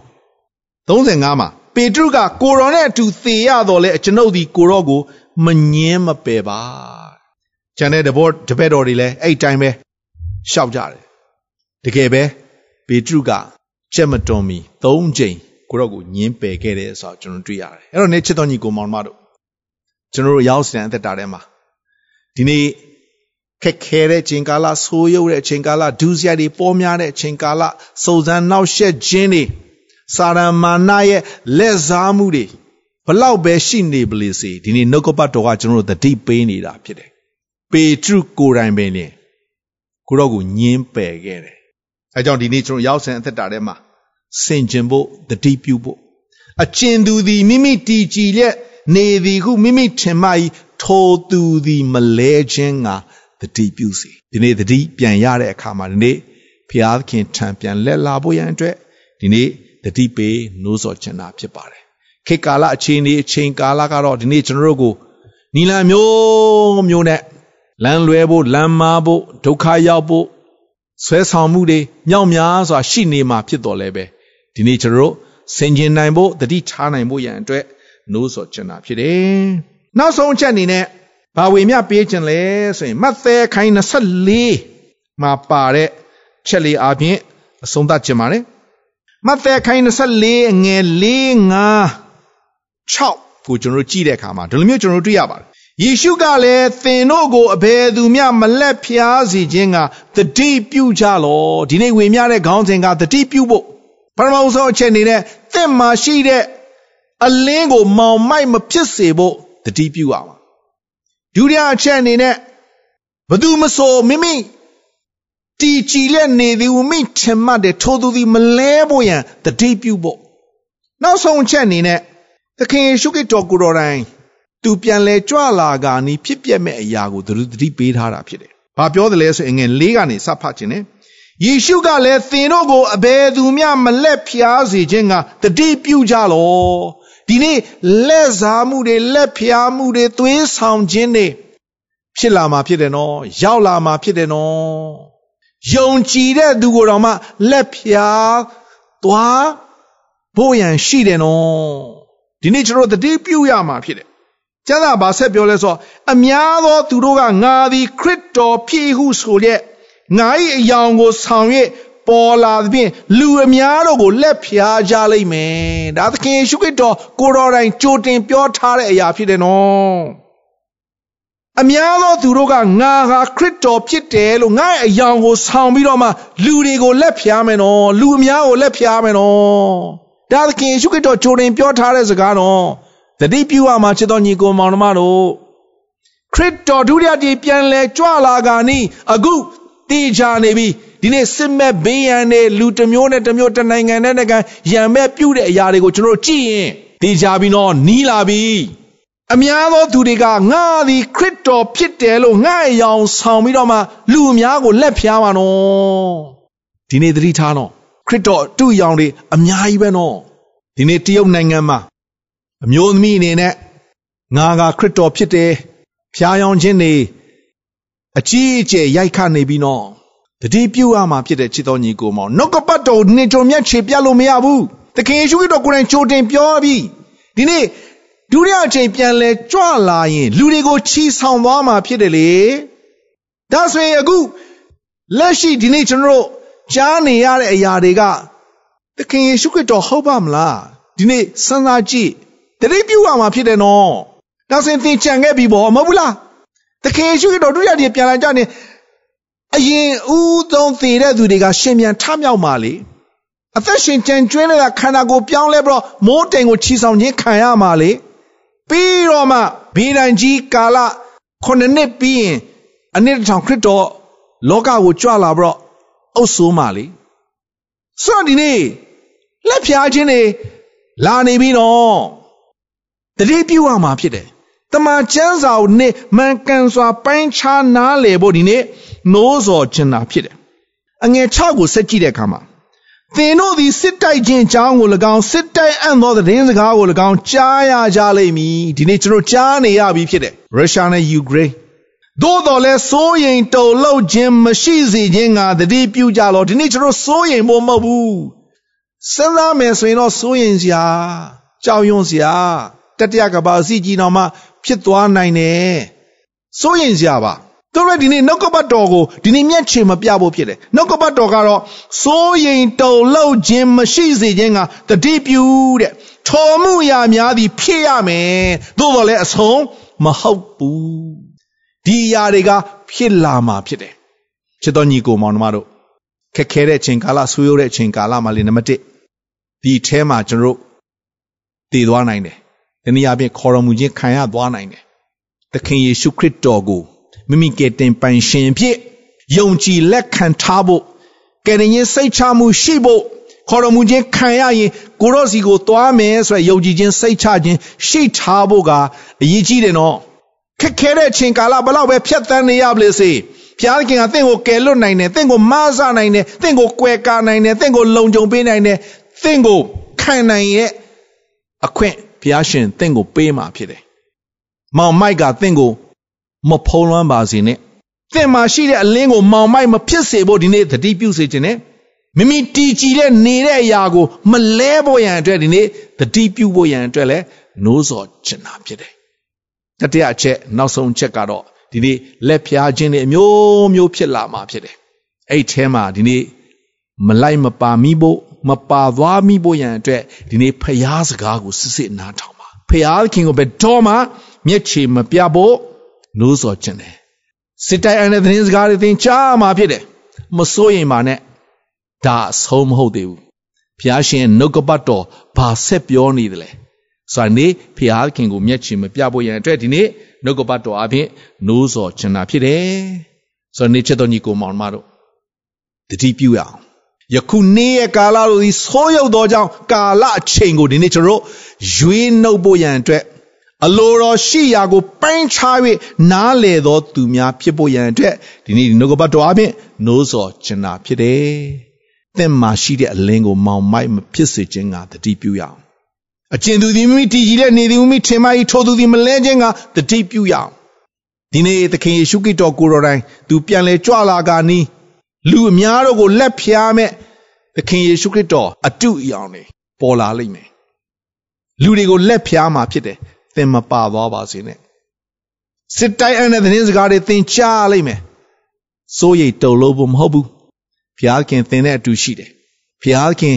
35မှာပေတရုကကိုတော်နဲ့အတူသေရတော့လဲကျွန်ုပ်ဒီကိုတော်ကိုမညင်းမပယ်ပါ ကျန်တဲ့တဘောတပည့်တော်တွေလည်းအဲ့တိုင်းပဲရှောက်ကြတယ်တကယ်ပဲပေတရုကကြက်မတွန်မီ၃ချိန်ကိုတော်ကိုညင်းပယ်ခဲ့တယ်ဆိုတော့ကျွန်တော်တွေ့ရတယ်အဲ့တော့နေချစ်တော်ညီကိုမောင်မတို့ကျွန်တော်တို့ရောက်စတဲ့အသက်တာထဲမှာဒီနေ့ခက်ခဲတဲ့ချိန်ကာလဆိုးရုပ်တဲ့ချိန်ကာလဒုစရိုက်တွေပေါ်များတဲ့ချိန်ကာလစုံစမ်းနှောက်ယှက်ခြင်းတွေစာရမာနရဲ့လက်စားမှုတွေဘလောက်ပဲရှိနေပလေစေဒီနေ့နှုတ်ကပတ်တော်ကကျွန်တော်တို့တတိပေးနေတာဖြစ်တယ် ပေတရုကိုယ်တိုင်ပင်လင်ကိုတော့ကိုညင်းပယ်ခဲ့တယ်အဲကြောင့်ဒီနေ့ကျွန်တော်ရောက်စင်အသက်တာထဲမှာဆင်ခြင်ဖို့တတိပြုဖို့အကျဉ်သူသည်မိမိတည်ကြည်လျက်နေသည်ဟုမိမိထင်မှ၏ထိုသူသည်မလဲခြင်းကတတိပြုစီဒီနေ့တတိပြန်ရတဲ့အခါမှာဒီနေ့ဖျားခင်ထံပြန်လက်လာဖို့ရန်အတွက်ဒီနေ့တတိပေးနိုးစော်ချင်တာဖြစ်ပါတယ်ခေတ်ကာလအချိန်ဒီအချိန်ကာလကတော့ဒီနေ့ကျွန်တော်တို့ကိုနီလန်မျိုးမျိုးနဲ့ လမ်းလွဲဖို့လမ်းမားဖို့ဒုက္ခရောက်ဖို့ဆွဲဆောင်မှုတွေမြောက်များစွာရှိနေမှာဖြစ်တော်လဲပဲဒီနေ့ကျွန်တော်တို့ဆင်ခြင်နိုင်ဖို့တတိထားနိုင်ဖို့ရန်အတွက်နိုးစော်ချင်တာဖြစ်တယ်နောက်ဆုံးအချက်အနေနဲ့ဘာဝေမျှပေးခြင်းလဲဆိုရင်မဿဲခိုင်း24မှာပါတဲ့ချက်လေးအပြင်အဆုံးသတ်ခြင်းပါတယ်မဿဲခိုင်း24အငယ်4 5 6ကိုကျွန်တော်တို့ကြည့်တဲ့အခါမှာဒီလိုမျိုးကျွန်တော်တို့တွေ့ရပါတယ် ယေရှုကလည်းသင်တို့ကိုအဘယ်သူမျှမလက်ဖျားစေခြင်းကတတိပြုကြလောဒီနေ့ဝေမျှတဲ့ခေါင်းစဉ်ကတတိပြုဖို့ပထမဆုံးအချက်အနေနဲ့သင်မှာရှိတဲ့အလင်းကိုမောင်မိုက်မဖြစ်စေဖို့တတိပြုရမှာဒုတိယအချက်အနေနဲ့ဘသူမဆိုမိမိတီကြည်လက်နေသည်ဝမိထင်မှတ်တဲ့ထိုသူသည်မလဲဖို့ရန်တတိပြုဖို့နောက်ဆုံးအချက်အနေနဲ့သခင်ယေရှုခရစ်တော်ကိုယ်တော်တိုင် သူပြန်လဲကြွလာကနီးဖြစ်ပျက်မဲ့အရာကိုသူတို့တတိပေးထားတာဖြစ်တယ်။ဘာပြောတယ်လဲဆိုရင်ငယ်၄ကနေစဖတ်ခြင်းနဲ့ယေရှုကလည်းသင်တို့ကိုအဘယ်သူမျှမလက်ဖျားစေခြင်းကတတိပြုကြလောဒီနေ့လက်စားမှုတွေလက်ဖျားမှုတွေသွေးဆောင်ခြင်းတွေဖြစ်လာမှာဖြစ်တယ်နော်ရောက်လာမှာဖြစ်တယ်နော်ယုံကြည်တဲ့သူကိုတော့မှလက်ဖျားသွားဖို့ရန်ရှိတယ်နော်ဒီနေ့ကျွန်တော်တတိပြုရမှာဖြစ်တယ် ကျမ်းစာဘာဆက်ပြောလဲဆိုတော့အများသောသူတို့ကငါသည်ခရစ်တော်ဖြစ်ဟုဆိုလျက်ငါ၏အယောင်ကိုဆောင်၍ပေါ်လာသဖြင့်လူအများတို့ကိုလက်ဖြားကြလိမ့်မယ်ဒါသခင်ယေရှုခရစ်တော်ကိုတော်တိုင်ကြိုတင်ပြောထားတဲ့အရာဖြစ်တယ်နော်အများသောသူတို့ကငါဟာခရစ်တော်ဖြစ်တယ်လို့ငါ့အယောင်ကိုဆောင်ပြီးတော့မှလူတွေကိုလက်ဖြားမယ်နော်လူအများကိုလက်ဖြားမယ်နော်ဒါသခင်ယေရှုခရစ်တော်ကြိုတင်ပြောထားတဲ့စကားနော် တတိပြုရမှာချစ်တော်ညီကိုမောင်နှမတို့ခရစ်တော်ဒုတိယတည်ပြန်လဲကြွလာကနီးအခုတည်ချနေပြီဒီနေ့စစ်မဲ့ဘေးရန်တွေလူတစ်မျိုးနဲ့တစ်မျိုးတစ်နိုင်ငံနဲ့နိုင်ငံရံမဲ့ပြုတ်တဲ့အရာတွေကိုကျွန်တော်ကြည့်ရင်တည်ချပြီးတော့နီးလာပြီအများသောသူတွေကငါသည်ခရစ်တော်ဖြစ်တယ်လို့ငါ့အယောင်ဆောင်ပြီးတော့မှလူအများကိုလက်ဖျားပါနော်ဒီနေ့သတိထားနော်ခရစ်တော်သူ့အယောင်တွေအများကြီးပဲနော်ဒီနေ့တရုတ်နိုင်ငံမှာ အမျိုးသမီးအနေနဲ့ငါကခရစ်တော်ဖြစ်တယ်ဖျားယောင်းခြင်းတွေအကြီးအကျယ်ရိုက်ခတ်နေပြီးနော်တတိပြုရမှာဖြစ်တဲ့ချစ်တော်ညီကိုမောင်နှုတ်ကပတ်တော်နေကြုံမြတ်ခြေပြလို့မရဘူးတခင်ယေရှုခရစ်တော်ကိုယ်တိုင်ကြိုတင်ပြောပြီးဒီနေ့ဒုတိယအချိန်ပြန်လဲကြွလာရင်လူတွေကိုချီဆောင်သွားမှာဖြစ်တယ်လေဒါဆိုရင်အခုလက်ရှိဒီနေ့ကျွန်တော်တို့ကြားနေရတဲ့အရာတွေကသခင်ယေရှုခရစ်တော်ဟုတ်ပါမလားဒီနေ့စဉ်းစားကြည့် တတိပြုရမှာဖြစ်တယ်နော်ဒါဆိုရင်သင်ကြံခဲ့ပြီပေါ့မဟုတ်ဘူးလားသခင်ယေရှုခရစ်တော်ဒုတိယတည်းပြန်လာကြနေအရင်ဦးဆုံးသေတဲ့သူတွေကရှင်ပြန်ထမြောက်มาလေအသက်ရှင်ကြံကျွင်းတဲ့ခန္ဓာကိုယ်ပြောင်းလဲပြီးတော့မိုးတိမ်ကိုချီဆောင်ခြင်းခံရမှာလေပြီးတော့မှဘေးဒဏ်ကြီးကာလခုနှစ်နှစ်ပြီးရင်အနည်းထောင်ခရစ်တော်လောကကိုကြွလာပြီးတော့အုပ်ဆိုးမှာလေဆိုတော့ဒီနေ့လက်ဖြားခြင်းတွေလာနေပြီနော် တတိပြုရမှာဖြစ်တယ်တမန်ကျမ်းစာကိုနေမှန်ကန်စွာပိုင်းခြားနားလည်ဖို့ဒီနေ့နိုးစော်ခြင်းတာဖြစ်တယ်အငယ်6ကိုဆက်ကြည့်တဲ့အခါမှာသင်တို့သည်စစ်တိုက်ခြင်းအကြောင်းကို၎င်းစစ်တိုက်အံ့သောသတင်းစကားကို၎င်းကြားရကြလိမ့်မည်ဒီနေ့ကျွန်တော်ကြားနေရပြီဖြစ်တယ်ရုရှားနဲ့ယူကရိန်းသို့တော်လဲစိုးရင်တုန်လှုပ်ခြင်းမရှိစေခြင်းကတတိပြုကြလောဒီနေ့ကျွန်တော်စိုးရင်ဖို့မဟုတ်ဘူးစဉ်းစားမယ်ဆိုရင်တော့စိုးရင်စရာကြောက်ရွံ့စရာ တတိယကဘာအစီကြီးတော်မှဖြစ်သွားနိုင်တယ်စိုးရင်စရာပါသူတို့ဒီနေ့နှုတ်ကပတ်တော်ကိုဒီနေ့မျက်ခြေမပြဖို့ဖြစ်တယ်နှုတ်ကပတ်တော်ကတော့စိုးရင်တုန်လှုပ်ခြင်းမရှိစေခြင်းကတတိပြုတဲ့ထော်မှုရာများသည်ဖြစ်ရမယ်သို့တော်လည်းအဆုံးမဟုတ်ဘူးဒီအရာတွေကဖြစ်လာမှာဖြစ်တယ်ချစ်တော်ညီကိုမောင်နှမတို့ခက်ခဲတဲ့အချိန်ကာလဆွေးရိုးတဲ့အချိန်ကာလမှာလေနံပါတ်1ဒီအဲမှာကျွန်တော်တို့တည်သွားနိုင်တယ်။ ဒီနည်းအားဖြင့်ခေါ်တော်မူခြင်းခံရသွားနိုင်တယ်။သခင်ယေရှုခရစ်တော်ကိုမိမိကယ်တင်ပိုင်ရှင်ဖြစ်ယုံကြည်လက်ခံထားဖို့ကယ်တင်ခြင်းစိတ်ချမှုရှိဖို့ခေါ်တော်မူခြင်းခံရရင်ကိုရော့စီကိုသွားမယ်ဆိုရယ်ယုံကြည်ခြင်းစိတ်ချခြင်းရှိထားဖို့ကအရေးကြီးတယ်နော်ခက်ခဲတဲ့အချိန်ကာလဘလောက်ပဲဖြတ်သန်းနေရပါလေစေဘုရားခင်ကတင့်ကိုကယ်လွတ်နိုင်တယ်တင့်ကိုမဆနိုင်တယ်တင့်ကိုကွယ်ကာနိုင်တယ်တင့်ကိုလုံခြုံပေးနိုင်တယ်တင့်ကိုခံနိုင်ရဲ့အခွင့် ဘုရားရှင်တင့်ကိုပေးမှာဖြစ်တယ်မောင်မိုက်ကတင့်ကိုမဖုံးလွှမ်းပါစေနဲ့တင့်မှာရှိတဲ့အလင်းကိုမောင်မိုက်မဖြစ်စေဖို့ဒီနေ့သတိပြုစေခြင်းနဲ့မိမိတည်ကြည်တဲ့နေတဲ့အရာကိုမလဲဖို့ရန်အတွက်ဒီနေ့သတိပြုဖို့ရန်အတွက်လည်းနိုးစော်ချင်တာဖြစ်တယ်တတိယအချက်နောက်ဆုံးချက်ကတော့ဒီနေ့လက်ဖျားခြင်းတွေအမျိုးမျိုးဖြစ်လာမှာဖြစ်တယ်အဲ့ထဲမှာဒီနေ့မလိုက်မပါမိဖို့ မပါသွားမိဖို့ရန်အတွက်ဒီနေ့ဖျားစကားကိုစစ်စစ်နားထောင်ပါဖျားခင်ကိုဘယ်တော့မှမျက်ခြေမပြဖို့နိုးစော်ခြင်းတယ်စစ်တိုင်အန်တဲ့သတင်းစကားတွေသင်ကြားမှာဖြစ်တယ်မစိုးရင်ပါနဲ့ဒါအဆုံးမဟုတ်သေးဘူးဘုရားရှင်နှုတ်ကပတ်တော်ဘာဆက်ပြောနေတယ်လဲဆိုတော့နေဘုရားခင်ကိုမျက်ချင်မပြဖို့ရန်အတွက်ဒီနေ့နှုတ်ကပတ်တော်အပြင်နိုးစော်ချင်တာဖြစ်တယ်ဆိုတော့နေချက်တော်ညီကိုမောင်မတို့တတိပြုရအောင် ယခုနေ့ရဲ့ကာလတို့ဒီဆိုးရုပ်သောကြောင့်ကာလအချိန်ကိုဒီနေ့ကျွန်တော်တို့ရွေးနှုတ်ဖို့ရန်အတွက်အလိုတော်ရှိရာကိုပိုင်းခြား၍နားလေသောသူများဖြစ်ဖို့ရန်အတွက်ဒီနေ့နှုတ်ကပတ်တော်အပြင်နိုးစော်ချင်တာဖြစ်တယ်သင်မှာရှိတဲ့အလင်းကိုမောင်မိုက်မဖြစ်စေခြင်းကတတိပြုရအောင်အကျဉ်သူသည်မိမိတည်ကြည်တဲ့နေသည်မိမိထင်မှဤထိုသူသည်မလဲခြင်းကတတိပြုရအောင်ဒီနေ့သခင်ယေရှုခရစ်တော်ကိုယ်တော်တိုင်သူပြန်လဲကြွလာကနီး လူအများတို့ကိုလက်ဖျားမဲ့သခင်ယေရှုခရစ်တော်အတုအယောင်တွေပေါ်လာလိမ့်မယ်လူတွေကိုလက်ဖျားမှာဖြစ်တယ်သင်မပါသွားပါစေနဲ့စစ်တိုင်းအတဲ့သတင်းစကားတွေသင်ကြားလိမ့်မယ်စိုးရိမ်တုန်လို့ဖို့မဟုတ်ဘူးဘုရားခင်သင်တဲ့အတူရှိတယ်ဘုရားခင်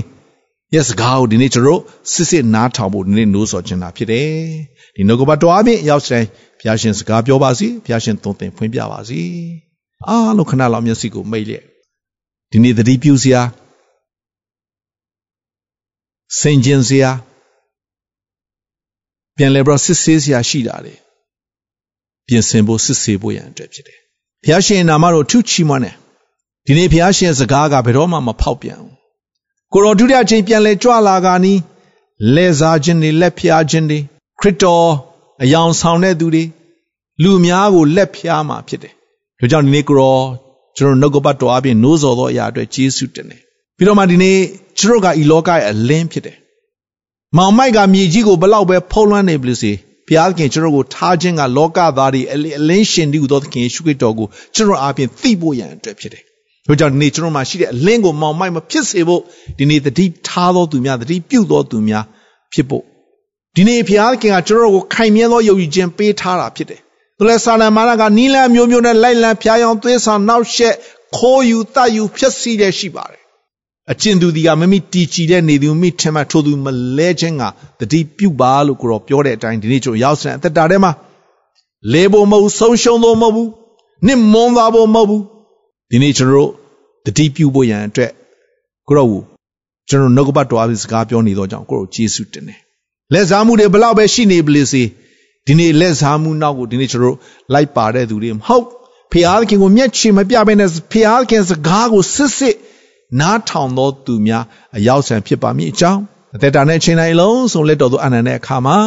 ရဲ့စကားကိုဒီနေ့ကျွန်တော်စစ်စစ်နားထောင်ဖို့ဒီနေ့နိုးစော်ချင်တာဖြစ်တယ်ဒီနှုတ်ကပတ်တော်အပြင်ရောက်တိုင်းဘုရားရှင်စကားပြောပါစီဘုရားရှင်သုံးသင်ဖွင့်ပြပါစီအားလုံးခဏလောက်မျက်စိကိုမိတ်လျက် ဒီနေ့သတိပြုစရာစင်ကျင်စရာပြန်လဲပြီးစစ်ဆေးစရာရှိတာလေပြင်ဆင်ဖို့စစ်ဆေးဖို့ရန်အတွက်ဖြစ်တယ်ဘုရားရှင်နာမတော်ထုချီးမွမ်းတယ်ဒီနေ့ဘုရားရှင်စကားကဘယ်တော့မှမဖောက်ပြန်ဘူးကိုတော်ဒုတိယချိန်ပြန်လဲကြွလာကနီးလဲစားခြင်းတွေလက်ဖျားခြင်းတွေခရစ်တော်အယောင်ဆောင်တဲ့သူတွေလူများကိုလက်ဖျားမှာဖြစ်တယ်ဒါကြောင့်ဒီနေ့ကိုတော် ကျွန်တော်နှုတ်ကပတ်တော်အပြင်နိုးစော်သောအရာအတွက်ကျေးဇူးတင်တယ်ပြီးတော့မှဒီနေ့ကျွန်တော်ကဤလောကရဲ့အလင်းဖြစ်တယ်မောင်မိုက်ကမြေကြီးကိုဘလောက်ပဲဖုံးလွှမ်းနေပြီလို့စီဘုရားသခင်ကျွန်တော်ကိုထားခြင်းကလောကသားတွေအလင်းရှင်တည်းဟူသောသခင်ယေရှုခရစ်တော်ကိုကျွန်တော်အားဖြင့်သိဖို့ရန်အတွက်ဖြစ်တယ်တို့ကြောင့်ဒီနေ့ကျွန်တော်မှာရှိတဲ့အလင်းကိုမောင်မိုက်မဖြစ်စေဖို့ဒီနေ့တတိထားသောသူများတတိပြုသောသူများဖြစ်ဖို့ဒီနေ့ဘုရားခင်ကကျွန်တော်ကိုခိုင်မြဲသောယုံကြည်ခြင်းပေးထားတာဖြစ်တယ်။ သူလည်းစာလမာရကနီလန်မျိုးမျိုးနဲ့လိုက်လံဖျားယောင်းသွေးဆောင်နှောက်ရှက်ခိုးယူတတ်ယူဖြစ်စီတဲ့ရှိပါတယ်။အကျဉ်သူဒီကမမိတီချီတဲ့နေသူမိထင်မှထိုသူမလဲခြင်းကတတိပြုပါလို့ကိုတော့ပြောတဲ့အတိုင်းဒီနေ့ကျွန်တော်ရောက်စံအသက်တာထဲမှာလေဖို့မဟုတ်ဆုံးရှုံးသောမဟုတ်ဘူး။နစ်မွန်းသွားဖို့မဟုတ်ဘူးဒီနေ့ကျွန်တော်တို့တတိပြုဖို့ရန်အတွက်ကိုရောကျွန်တော်နှုတ်ကပတ်တော်အပြင်စကားပြောနေတော့ကြောင့်ကိုရောကျေးဇူးတင်တယ်လက်စားမှုတွေဘလောက်ပဲရှိနေပါလေစေ ဒီနေ့လက်စားမှုနောက်ကိုဒီနေ့ကျွန်တော်တို့လိုက်ပါတဲ့သူတွေမဟုတ်ဖျားသခင်ကိုမျက်ခြေမပြဘဲနဲ့ဖျားသခင်စကားကိုစစ်စစ်နားထောင်သောသူများအရောက်ဆံဖြစ်ပါမည်အကြောင်းအသက်တာနဲ့ချိန်တိုင်းလုံးစုံလက်တော်သူအနန္တရဲ့အခါမှာ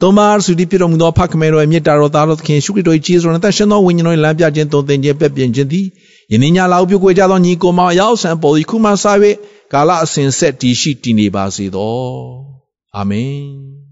သုံးပါးစုတိပြတော်မူသောဖခင်တော်ရဲ့မြတ်တာတော်သားတော်သခင်ရှုခရစ်တော်၏ကြီးစွာနဲ့တန်ရှင်သောဝိညာဉ်တော်၏လမ်းပြခြင်းသုံးသင်ခြင်းပြည့်ပြည့်ခြင်းသည်ယနေ့ညလောက်ပြုတ်ကြွကြသောညီကိုမောင်အရောက်ဆံပေါ်သည်ခုမှစ၍ကာလအစဉ်ဆက်တည်ရှိတည်နေပါစေသောအာမင်